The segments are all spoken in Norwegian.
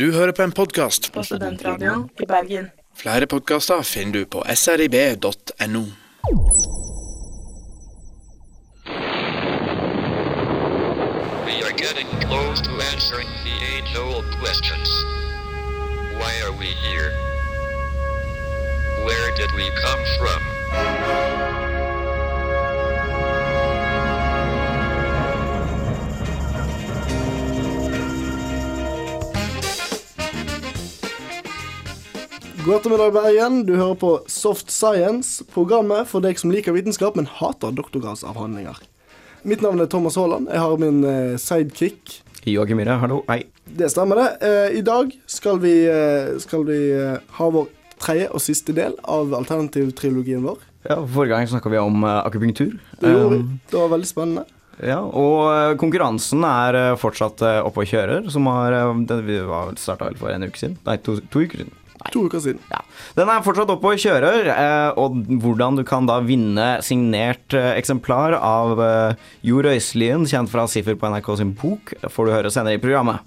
Du hører på en podkast. på Studentradioen i Bergen. Flere podkaster finner du på srib.no. We are getting close to answering the age-old questions. Why are we here? Where did we come from? God ettermiddag, Bergen. Du hører på Soft Science, programmet for deg som liker vitenskap, men hater doktorgradsavhandlinger. Mitt navn er Thomas Haaland. Jeg har min eh, sidekick. Joakim Myhre, hallo. Hei. Det stemmer, det. Eh, I dag skal vi, eh, skal vi ha vår tredje og siste del av alternativtrilogien vår. Ja, Forrige gang snakka vi om akupunktur. Det gjorde vi. Det var veldig spennende. ja, og konkurransen er fortsatt oppe og kjører, som har det, Vi starta vel for en uke siden? Nei, to, to uker siden. To uker siden. Ja. Den er fortsatt oppe og kjører, eh, og hvordan du kan da vinne signert eh, eksemplar av eh, Jo Røiselien, kjent fra Siffer på NRK sin bok, får du høre senere i programmet.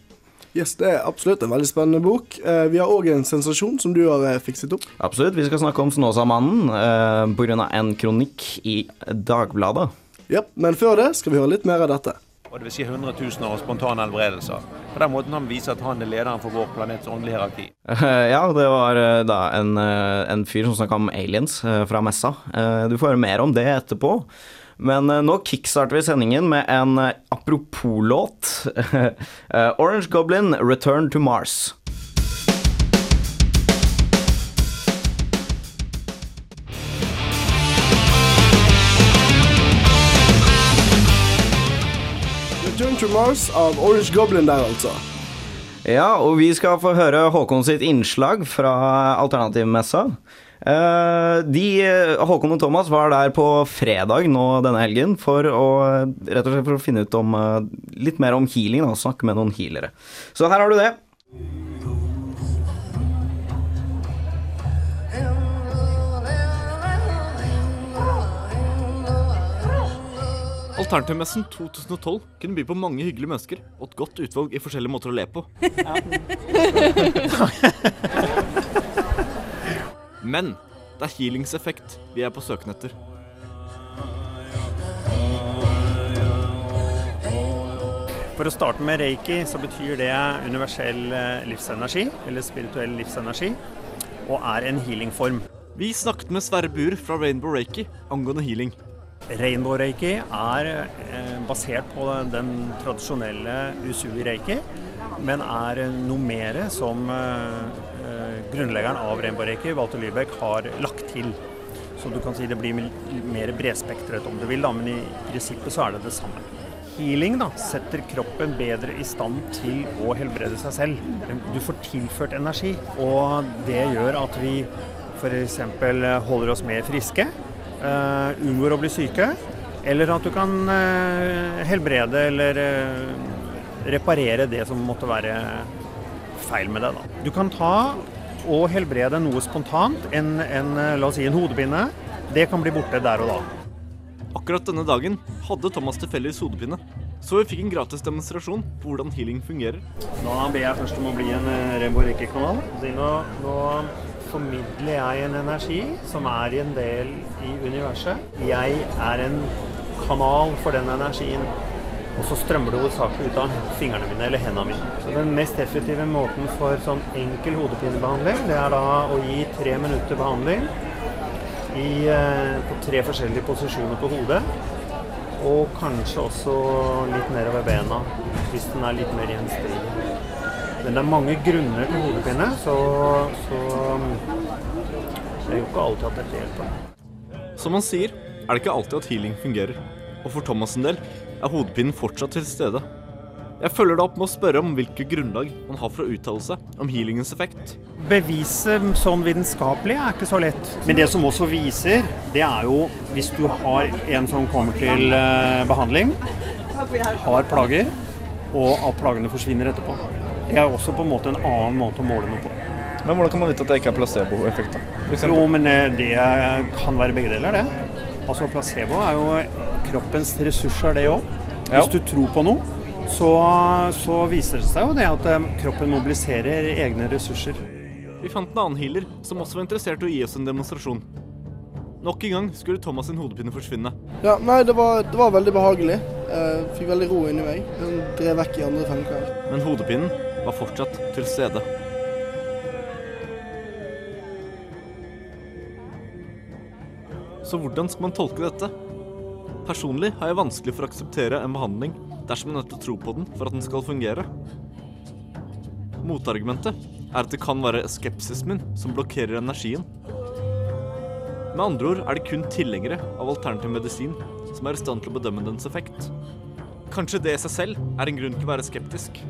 Yes, Det er absolutt en veldig spennende bok. Eh, Vi har òg en sensasjon som du har eh, fikset opp. Absolutt. Vi skal snakke om Snåsamannen eh, pga. en kronikk i Dagbladet. Ja, Men før det skal vi høre litt mer av dette. og det vil si hundretusener av spontane helbredelser. På den måten han viser at han er lederen for vår planets åndelige hierarki. Ja, det var eh, da en, eh, en fyr som snakka om aliens eh, fra messa. Du får høre mer om det etterpå. Men nå kickstarter vi sendingen med en apropos-låt. Orange Goblin, 'Return to Mars'. Return to Mars av Orange Goblin der, altså. Ja, og vi skal få høre Håkon sitt innslag fra Alternativmessa. Eh, de, Håkon og Thomas var der på fredag nå denne helgen for å rett og slett for å finne ut om eh, litt mer om healing og snakke med noen healere. Så her har du det. Alternativmessen 2012 kunne by på mange hyggelige mennesker og et godt utvalg i forskjellige måter å le på. Men det er healingseffekt vi er på søken etter. For å starte med reiki, så betyr det universell eh, livsenergi, eller spirituell livsenergi, og er en healingform. Vi snakket med Sverre Buer fra Rainbow Reiki angående healing. Rainbow reiki er eh, basert på den tradisjonelle usui reiki, men er noe mer som eh, eh, grunnleggeren av rainbow reiki, Walter Lübeck, har lagt til. Så du kan si det blir mer bredspektret om du vil, da, men i prinsippet så er det det samme. Healing da, setter kroppen bedre i stand til å helbrede seg selv. Du får tilført energi, og det gjør at vi f.eks. holder oss mer friske, unngår å bli syke, eller at du kan eh, helbrede eller eh, reparere det som måtte være feil med deg. Da. Du kan ta og helbrede noe spontant, en, en, eh, la oss si en hodepine. Det kan bli borte der og da. Akkurat denne dagen hadde Thomas tilfeldigvis hodepine, så vi fikk en gratis demonstrasjon på hvordan healing fungerer. Da ber jeg først om å bli en Rembo Rainbow Reiki-kanal. Nå, nå formidler jeg en energi som er i en del i universet. Jeg er en kanal for den energien. Og så strømmer det hovedsakelig ut av fingrene mine eller hendene mine. Så Den mest effektive måten for sånn enkel hodepinebehandling, det er da å gi tre minutter behandling i, eh, på tre forskjellige posisjoner på hodet. Og kanskje også litt nedover bena, hvis den er litt mer gjenstridig. Men det er mange grunner til hodepine, så, så um, det er jo ikke alltid at dette hjelper. Som han sier, er det ikke alltid at healing fungerer. Og for Thomas en del er hodepinen fortsatt til stede. Jeg følger da opp med å spørre om hvilke grunnlag han har for å uttale seg om healingens effekt. Beviset sånn vitenskapelig er ikke så lett. Men det som også viser, det er jo hvis du har en som kommer til eh, behandling, har plager, og at plagene forsvinner etterpå. Det er også på en måte en annen måte å måle noe på. Men hvordan kan man vite at det ikke er placeboeffekt? Jo, men eh, det kan være begge deler, det. Altså Placebo er jo kroppens ressurser, det òg. Ja. Hvis du tror på noe, så, så viser det seg jo det at eh, kroppen mobiliserer egne ressurser. Vi fant en annen healer som også var interessert i å gi oss en demonstrasjon. Nok en gang skulle Thomas sin hodepine forsvinne. Ja, nei, det var, det var veldig behagelig. Jeg fikk veldig ro inni meg. Jeg drev vekk i andre tanker. Men hodepinen var fortsatt til stede. Så hvordan skal man tolke dette? Personlig har jeg vanskelig for å akseptere en behandling dersom man nødt til å tro på den for at den skal fungere. Motargumentet er at det kan være skepsisen min som blokkerer energien. Med andre ord er det kun tilhengere av alternativ medisin som er i stand til å bedømme dens effekt. Kanskje det i seg selv er en grunn til å være skeptisk.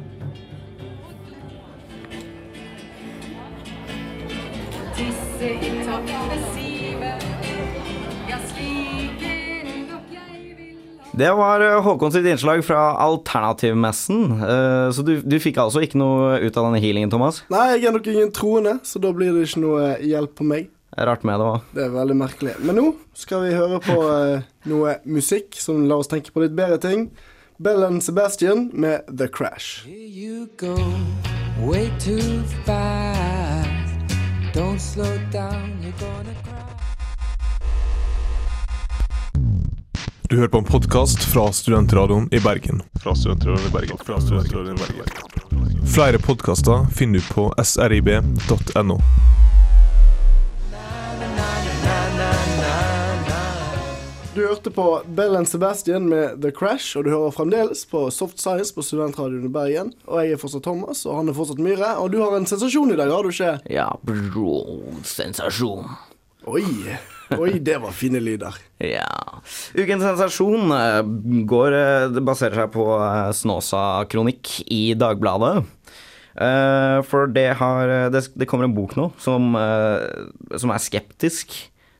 Det var eh, Håkon sitt innslag fra Alternativmessen. Eh, Så du, du fikk altså ikke noe ut av denne healingen, Thomas? Nei, jeg er nok ingen troende, så da blir det ikke noe hjelp på meg. Rart med det òg. Det er veldig merkelig. Men nå skal vi høre på eh, noe musikk som lar oss tenke på litt bedre ting. Bell and Sebastian med The Crash. Here You go way too fast. Don't slow down, you're gonna Du hører på en podkast fra Studentradioen i Bergen. Fra Studentradioen i Bergen. Fra Studentradioen i Bergen. Flere podkaster finner du på srib.no. Du hørte på Bell and Sebastian med The Crash, og du hører fremdeles på Soft Science på Studentradioen i Bergen. Og jeg er fortsatt Thomas, og han er fortsatt Myhre. Og du har en sensasjon i dag, har du ikke? Ja, bro, sensasjon. Oi. Oi, det var fine lyder. Ja. Ukens sensasjon eh, går eh, Det baserer seg på eh, Snåsa-kronikk i Dagbladet. For det har det, kommer en bok nå som, som er skeptisk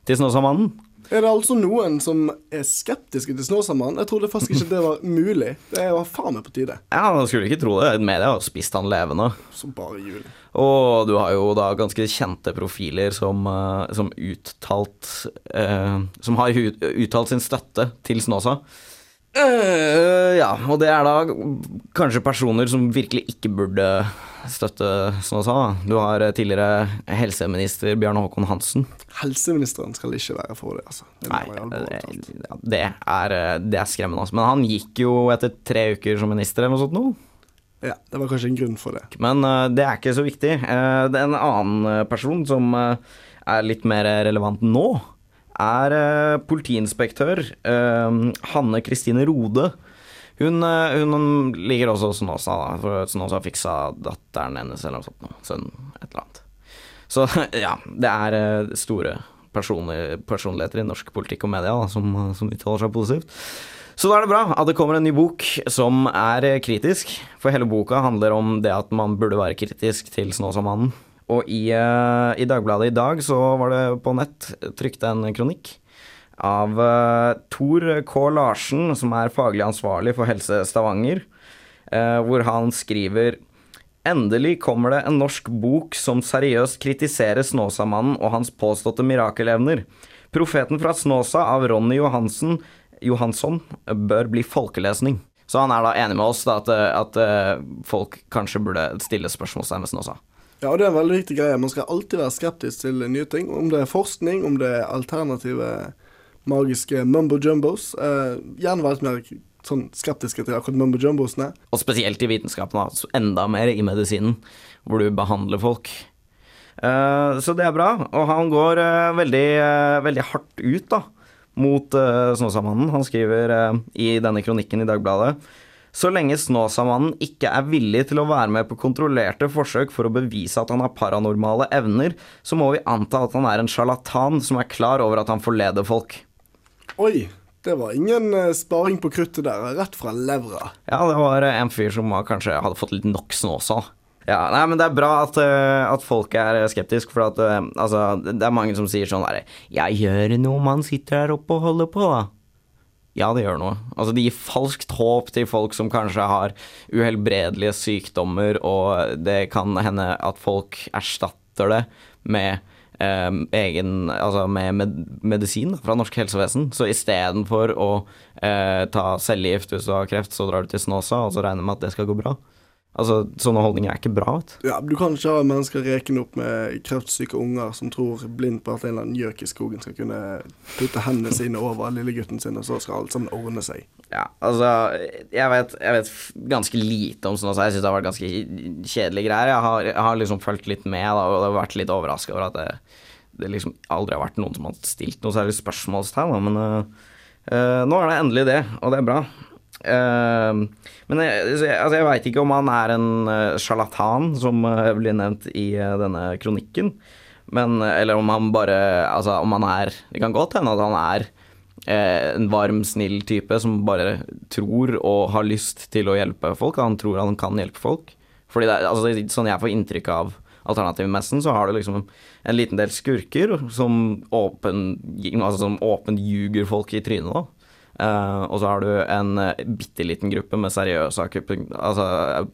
til Snåsamannen. Er det altså noen som er skeptiske til Snåsamannen? Jeg trodde faktisk ikke det var mulig. Det var faen meg på tide. Ja, man skulle ikke tro det. Media har spist han levende. Som bare jul. Og du har jo da ganske kjente profiler som, eh, som uttalt eh, Som har uttalt sin støtte til Snåsa. Eh, ja, og det er da kanskje personer som virkelig ikke burde støtte sånn sa. Du har eh, tidligere helseminister Bjarne Håkon Hansen. Helseministeren skal ikke være for det, altså. Det Nei, må det, det, er, eh, det er skremmende. Altså. Men han gikk jo etter tre uker som minister eller noe sånt nå. Ja, det var kanskje en grunn for det. Men uh, det er ikke så viktig. Uh, det er en annen eh, person som eh, er litt mer relevant nå, er eh, politiinspektør uh, Hanne Kristine Rode. Hun, eh, hun ligger også hos Snåsa, da, for Snåsa fiksa datteren hennes eller noe sånt. nå, Sønnen, et eller annet. Så ja, det er store personligheter i norsk politikk og media da, som, som uttaler seg positivt. Så da er det bra at det kommer en ny bok som er kritisk, for hele boka handler om det at man burde være kritisk til Snåsamannen. Og i, eh, i Dagbladet i dag så var det på nett trykt en kronikk av uh, Tor K. Larsen, som er faglig ansvarlig for Helse Stavanger, uh, hvor han skriver Endelig kommer det en norsk bok som seriøst kritiserer Snåsamannen og hans påståtte mirakelevner. Profeten fra Snåsa av Ronny Johansen, Johansson bør bli folkelesning. Så han er da enig med oss da, at, eh, at eh, folk kanskje burde stille spørsmålstegn ved Snåsa. Ja, og det er en veldig viktig greie. Man skal alltid være skeptisk til nye ting. Om det er forskning, om det er alternative magiske mumbo jumbos. Eh, gjerne være litt mer sånn skeptiske til akkurat mumbo jumbosene. Og spesielt i vitenskapen, da. så enda mer i medisinen, hvor du behandler folk. Eh, så det er bra. Og han går eh, veldig, eh, veldig hardt ut da, mot uh, Snåsamannen. Han skriver eh, i denne kronikken i Dagbladet så lenge Snåsamannen ikke er villig til å være med på kontrollerte forsøk for å bevise at han har paranormale evner, så må vi anta at han er en sjarlatan som er klar over at han forleder folk. Oi, det var ingen eh, sparing på kruttet der. Rett fra levra. Ja, det var eh, en fyr som kanskje hadde fått litt nok snåsa. Ja, nei, men det er bra at, eh, at folk er skeptiske, for at, altså, det er mange som sier sånn herre Jeg gjør noe man sitter her oppe og holder på, da? Ja, det gjør noe. Altså, det gir falskt håp til folk som kanskje har uhelbredelige sykdommer, og det kan hende at folk erstatter det med eh, egen Altså med med medisin fra norsk helsevesen. Så istedenfor å eh, ta cellegift hvis du har kreft, så drar du til Snåsa og så regner med at det skal gå bra. Altså, sånne holdninger er ikke bra. vet du. Ja, Du kan ikke ha mennesker rekende opp med kreftsyke unger som tror blindt på at en eller annen gjøk i skogen skal kunne putte hendene sine over lillegutten sin, og så skal alt sammen ordne seg. Ja, altså Jeg vet, jeg vet ganske lite om sånn. Snåsa. Jeg syns det har vært ganske kjedelige greier. Jeg har, jeg har liksom fulgt litt med da, og har vært litt overraska over at det, det liksom aldri har vært noen som har stilt noe særlig spørsmålstegn. da, Men uh, uh, nå er det endelig det, og det er bra. Eh, men jeg, så altså, jeg veit ikke om han er en uh, sjarlatan, som øh, blir nevnt i øh, denne kronikken. Men, eller om han bare Altså, om han er Det kan godt hende at han er eh, en varm, snill type som bare tror og har lyst til å hjelpe folk. Han tror han kan hjelpe folk. Fordi det, altså, sånn jeg får inntrykk av alternativmessen, så har du liksom en liten del skurker som altså, åpent ljuger folk i trynet, da. Eh, og så har du en uh, bitte liten gruppe med seriøse Altså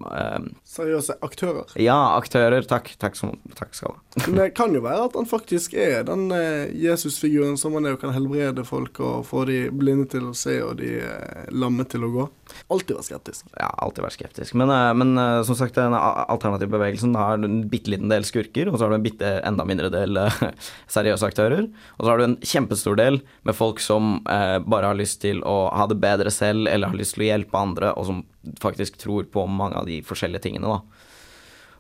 uh, Seriøse aktører. Ja, aktører. Takk. Takk, som, takk skal du ha. Men det kan jo være at han faktisk er den uh, Jesus-figuren som han er og kan helbrede folk og få de blinde til å se og de lamme til å gå. Alltid være skeptisk. Ja, alltid vært skeptisk. Men, eh, men eh, som sagt, den alternative bevegelsen har en bitte liten del skurker, og så har du en bitte enda mindre del eh, seriøse aktører. Og så har du en kjempestor del med folk som bare har lyst til å ha det bedre selv, eller har lyst til å hjelpe andre, og som faktisk tror på mange av de forskjellige tingene, da.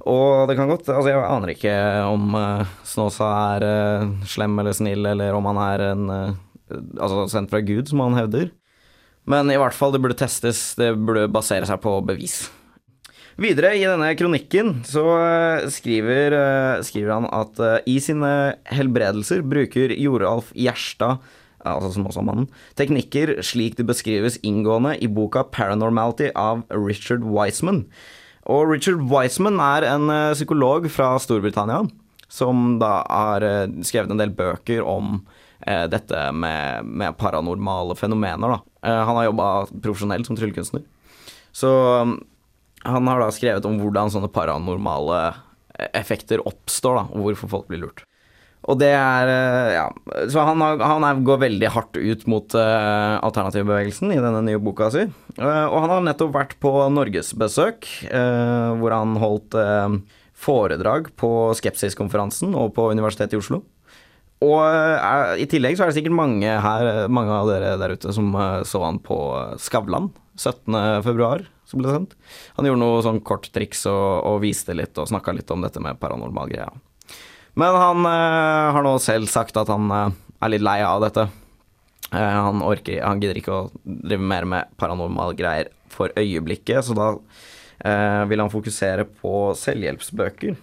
Og det kan godt Altså, jeg aner ikke om Snåsa er slem eller snill, eller om han er en Altså sendt fra Gud, som han hevder. Men i hvert fall, det burde testes. Det burde basere seg på bevis. Videre i denne kronikken så eh, skriver, eh, skriver han at eh, i sine helbredelser bruker Joralf Gjerstad, altså som også er mannen, teknikker slik det beskrives inngående i boka Paranormality av Richard Wiseman. Og Richard Wiseman er en psykolog fra Storbritannia som da har skrevet en del bøker om dette med, med paranormale fenomener. Da. Eh, han har jobba profesjonelt som tryllekunstner. Så um, han har da skrevet om hvordan sånne paranormale eh, effekter oppstår, da, og hvorfor folk blir lurt. Og det er eh, Ja. Så han, han er, går veldig hardt ut mot uh, alternativbevegelsen i denne nye boka si. Uh, og han har nettopp vært på norgesbesøk, uh, hvor han holdt uh, foredrag på Skepsiskonferansen og på Universitetet i Oslo. Og eh, i tillegg så er det sikkert mange her, mange av dere der ute som eh, så han på Skavlan 17. februar, som ble sendt. Han gjorde noe sånn kort triks og, og viste litt og snakka litt om dette med paranormal greia. Men han eh, har nå selv sagt at han eh, er litt lei av dette. Eh, han orker Han gidder ikke å drive mer med paranormal greier for øyeblikket, så da eh, vil han fokusere på selvhjelpsbøker.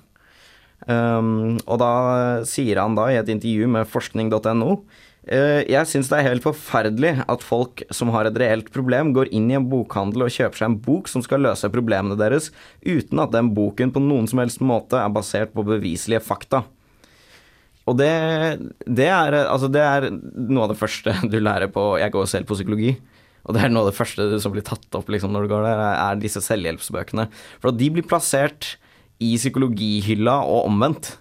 Um, og da sier han da i et intervju med forskning.no eh, Jeg syns det er helt forferdelig at folk som har et reelt problem, går inn i en bokhandel og kjøper seg en bok som skal løse problemene deres, uten at den boken på noen som helst måte er basert på beviselige fakta. Og det, det, er, altså det er noe av det første du lærer på Jeg går selv på psykologi. Og det er noe av det første som blir tatt opp liksom, når du går der, er disse selvhjelpsbøkene. For at de blir plassert i psykologihylla og omvendt.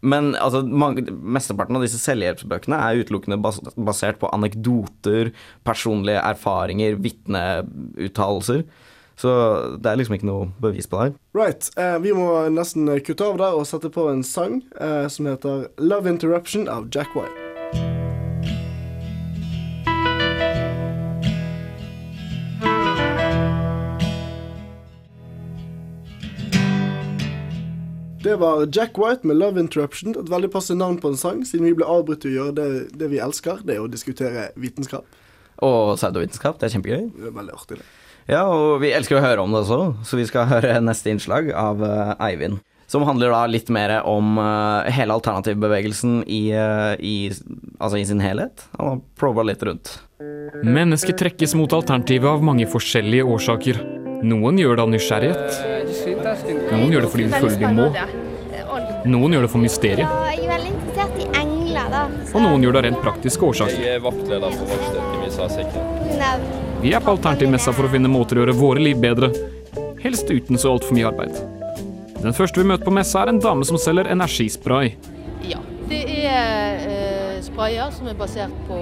Men altså, mange, mesteparten av disse selvhjelpsbøkene er utelukkende bas basert på anekdoter, personlige erfaringer, vitneuttalelser. Så det er liksom ikke noe bevis på det her. Right. Eh, vi må nesten kutte av der og sette på en sang eh, som heter 'Love Interruption' av Jack White. Det var Jack White med 'Love Interruption'. Et veldig passe navn på en sang, siden vi ble avbrutt i å gjøre det, det vi elsker, det er å diskutere vitenskap. Og pseudovitenskap, det er kjempegøy. Det er veldig artig, det. Ja, og vi elsker å høre om det også, så vi skal høre neste innslag av eh, Eivind. Som handler da litt mer om eh, hele alternativbevegelsen i, eh, i, altså i sin helhet. Han har proba litt rundt. Mennesket trekkes mot alternativet av mange forskjellige årsaker. Noen gjør det av nysgjerrighet. Noen gjør det fordi de føler de må. Noen gjør det for mysteriet. Jeg er veldig interessert i engler, da. Og noen gjør det av rent praktiske årsaker. Jeg er vaktleder for vaktstyrken i SA-sektoren. Vi er på Alternativmessa for å finne måter å gjøre våre liv bedre. Helst uten så altfor mye arbeid. Den første vi møter på messa, er en dame som selger energispray. Ja. Det er eh, sprayer som er basert på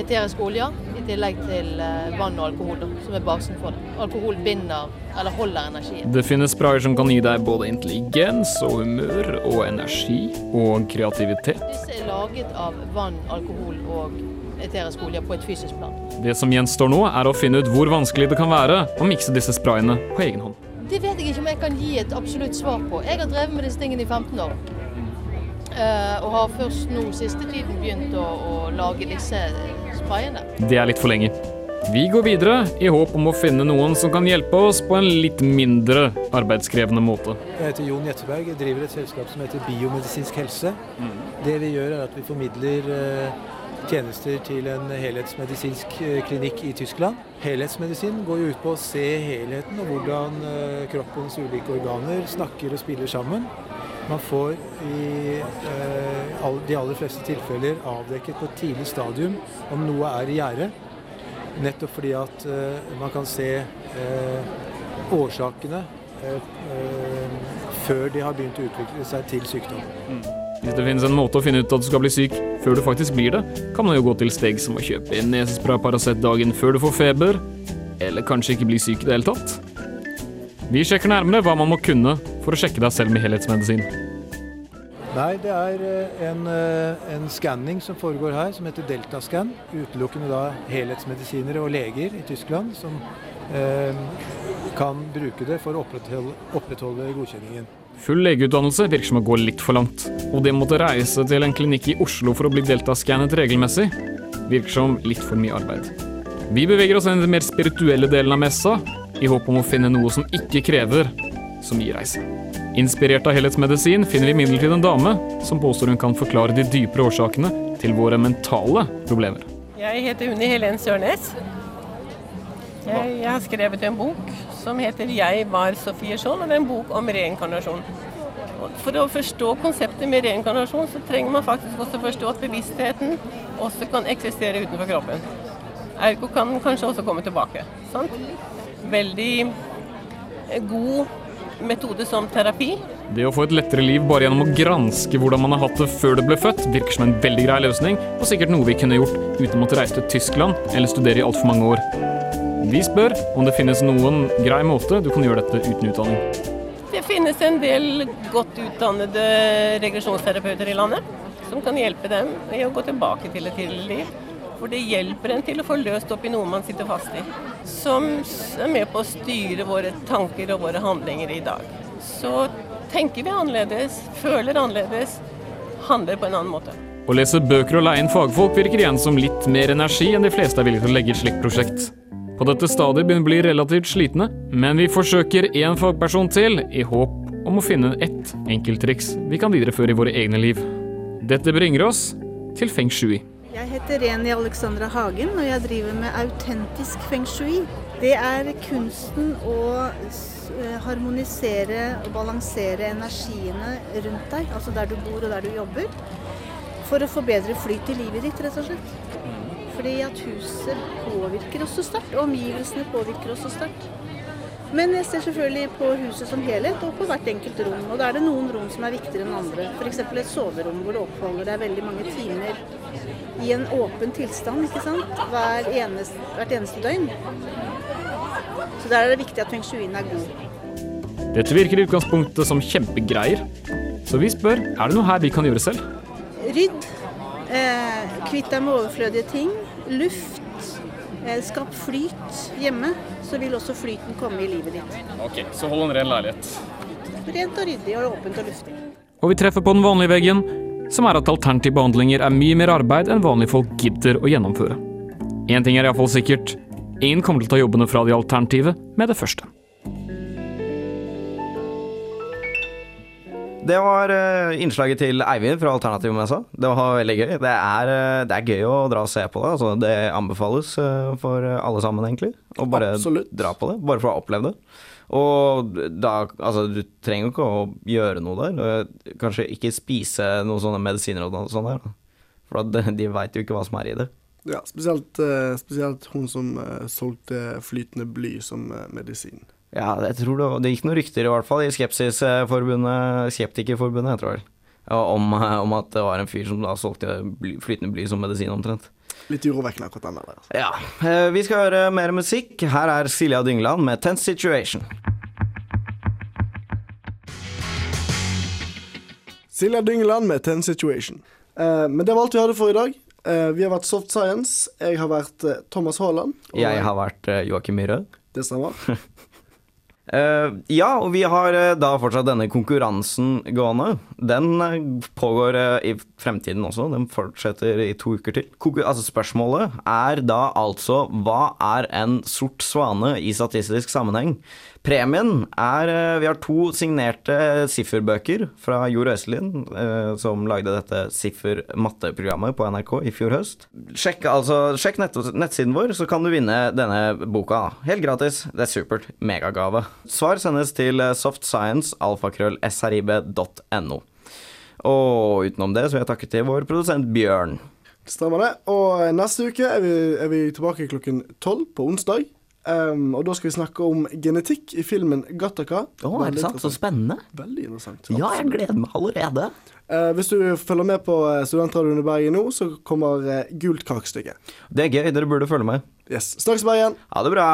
eteriske oljer, tillegg til eh, vann og alkohol, som er basen for det. Alkohol binder, eller holder energien. Det finnes sprayer som kan gi deg både intelligens og humør og energi og kreativitet. Disse er laget av vann, alkohol og eterisk olje på et fysisk plan. Det som gjenstår nå, er å finne ut hvor vanskelig det kan være å mikse disse sprayene på egen hånd. Det vet jeg ikke om jeg kan gi et absolutt svar på. Jeg har drevet med disse tingene i 15 år. Eh, og har først nå siste tiden begynt å, å lage disse sprayene. Det er litt for lenge. Vi går videre i håp om å finne noen som kan hjelpe oss på en litt mindre arbeidskrevende måte. Jeg heter Jon Jetteberg. Jeg driver et selskap som heter Biomedisinsk helse. Det vi gjør er at vi formidler eh, tjenester til en helhetsmedisinsk eh, klinikk i Tyskland. Helhetsmedisin går jo ut på å se helheten og hvordan kroppens ulike organer snakker og spiller sammen. Man får i eh, all- de aller fleste tilfeller avdekket på et tidlig stadium om noe er i gjære. Nettopp fordi at eh, man kan se eh, årsakene eh, eh, før de har begynt å utvikle seg til sykdom. Hvis det finnes en måte å finne ut at du skal bli syk før du faktisk blir det, kan man jo gå til steg som å kjøpe en nesespray Paracet dagen før du får feber, eller kanskje ikke bli syk i det hele tatt. Vi sjekker nærmere hva man må kunne for å sjekke deg selv med helhetsmedisin. Nei, det er eh, en, eh, en skanning som foregår her, som heter deltascan. Utelukkende da helhetsmedisinere og leger i Tyskland som eh, kan bruke det for å opprettholde, opprettholde godkjenningen. Full legeutdannelse virker som å gå litt for langt, og det å måtte reise til en klinikk i Oslo for å bli deltascannet regelmessig, virker som litt for mye arbeid. Vi beveger oss inn i den mer spirituelle delen av messa, i håp om å finne noe som ikke krever så gir reise. Inspirert av helhetsmedisin finner vi imidlertid en dame som påstår hun kan forklare de dypere årsakene til våre mentale problemer. Jeg heter Unni Helen Sørnes. Jeg, jeg har skrevet en bok som heter 'Jeg var Sofie Skjold', og det er en bok om reinkarnasjon. For å forstå konseptet med reinkarnasjon, så trenger man faktisk også forstå at bevisstheten også kan eksistere utenfor kroppen. Ergo kan kanskje også komme tilbake. Sant? Veldig god metode som terapi. Det å få et lettere liv bare gjennom å granske hvordan man har hatt det før det ble født, virker som en veldig grei løsning, og sikkert noe vi kunne gjort uten å måtte reise til Tyskland eller studere i altfor mange år. Vi spør om det finnes noen grei måte du kan gjøre dette uten utdanning. Det finnes en del godt utdannede regresjonsterapeuter i landet som kan hjelpe dem i å gå tilbake til et tidligere liv. For det hjelper en til å få løst opp i noe man sitter fast i. Som er med på å styre våre tanker og våre handlinger i dag. Så tenker vi annerledes, føler annerledes, handler på en annen måte. Å lese bøker og leie inn fagfolk virker igjen som litt mer energi enn de fleste er villige til å legge i et slikt prosjekt. På dette stadiet begynner vi å bli relativt slitne, men vi forsøker én fagperson til i håp om å finne ett enkelttriks vi kan videreføre i våre egne liv. Dette bringer oss til feng shui. Jeg heter Reni Alexandra Hagen, og jeg driver med autentisk feng shui. Det er kunsten å eh, harmonisere og balansere energiene rundt deg, altså der du bor og der du jobber, for å få bedre flyt i livet ditt, rett og slett. Fordi at huset påvirker oss så sterkt, og omgivelsene påvirker oss så sterkt. Men jeg ser selvfølgelig på huset som helhet og på hvert enkelt rom. Og da er det noen rom som er viktigere enn andre. F.eks. et soverom hvor det oppholder deg veldig mange timer i en åpen tilstand ikke sant? Hver eneste, hvert eneste døgn. Så der er det viktig at feng shuien er god. Dette virker i utgangspunktet som kjempegreier, så vi spør er det noe her vi kan gjøre selv. Rydd. Eh, kvitt deg med overflødige ting. Luft. Eh, skap flyt hjemme, så vil også flyten komme i livet ditt. Ok, Så hold en ren leilighet. Rent og ryddig og åpent og luftig. Og vi treffer på den vanlige veggen, som er at alternative behandlinger er mye mer arbeid enn vanlige folk gidder å gjennomføre. Én ting er iallfall sikkert. Ingen kommer til å ta jobbene fra de alternative med det første. Det var eh, innslaget til Eivind fra Alternativmessa. Det var veldig gøy. Det er, eh, det er gøy å dra og se på det. Altså, det anbefales eh, for alle sammen, egentlig. Å bare dra på det. Bare for å ha opplevd det. Og da Altså, du trenger jo ikke å gjøre noe der. Kanskje ikke spise noen sånne medisiner og sånn sånt der. For de- veit jo ikke hva som er i det. Ja, spesielt, spesielt hun som solgte flytende bly som medisin. Ja, jeg tror det, det gikk noen rykter i hvert fall i Skepsisforbundet, Skeptikerforbundet, jeg tror jeg. Om, eh, om at det var en fyr som da solgte bly, flytende bly som medisin, omtrent. Litt urovekkende akkurat den der. Altså. Ja. eh, Vi skal høre mer musikk. Her er Silja Dyngland med 'Tense Situation'. Silja Dyngeland med Tense Situation. Eh, men det var alt vi hadde for i dag. Vi har vært Soft Science. Jeg har vært Thomas Haaland. Jeg har vært eh, Joakim Myhre. Det stemmer. Eh, ja, og vi har eh, da fortsatt denne konkurransen gående. Den eh, pågår i fremtiden også. Den fortsetter i to uker til. Altså Spørsmålet er da altså hva er en sort svane i statistisk sammenheng? Premien er eh, Vi har to signerte sifferbøker fra Jord Østlien, eh, som lagde dette siffer-matteprogrammet på NRK i fjor høst. Sjekk, altså, sjekk nett nettsiden vår, så kan du vinne denne boka. Helt gratis. Det er supert. Megagave. Svar sendes til eh, softscience.alfakrøll.srib.no. Og utenom det så vil jeg takke til vår produsent Bjørn. Stemmer det. Og neste uke er vi, er vi tilbake klokken tolv på onsdag. Um, og da skal vi snakke om genetikk i filmen Gattaca. Oh, er det sant? Så spennende. Veldig interessant. Ja, jeg gleder meg allerede. Uh, hvis du følger med på eh, Studentradioen i Bergen nå, så kommer uh, Gult kakestykke. Det er gøy. Dere burde følge med. Yes. Snakkes, Bergen. Ha det bra.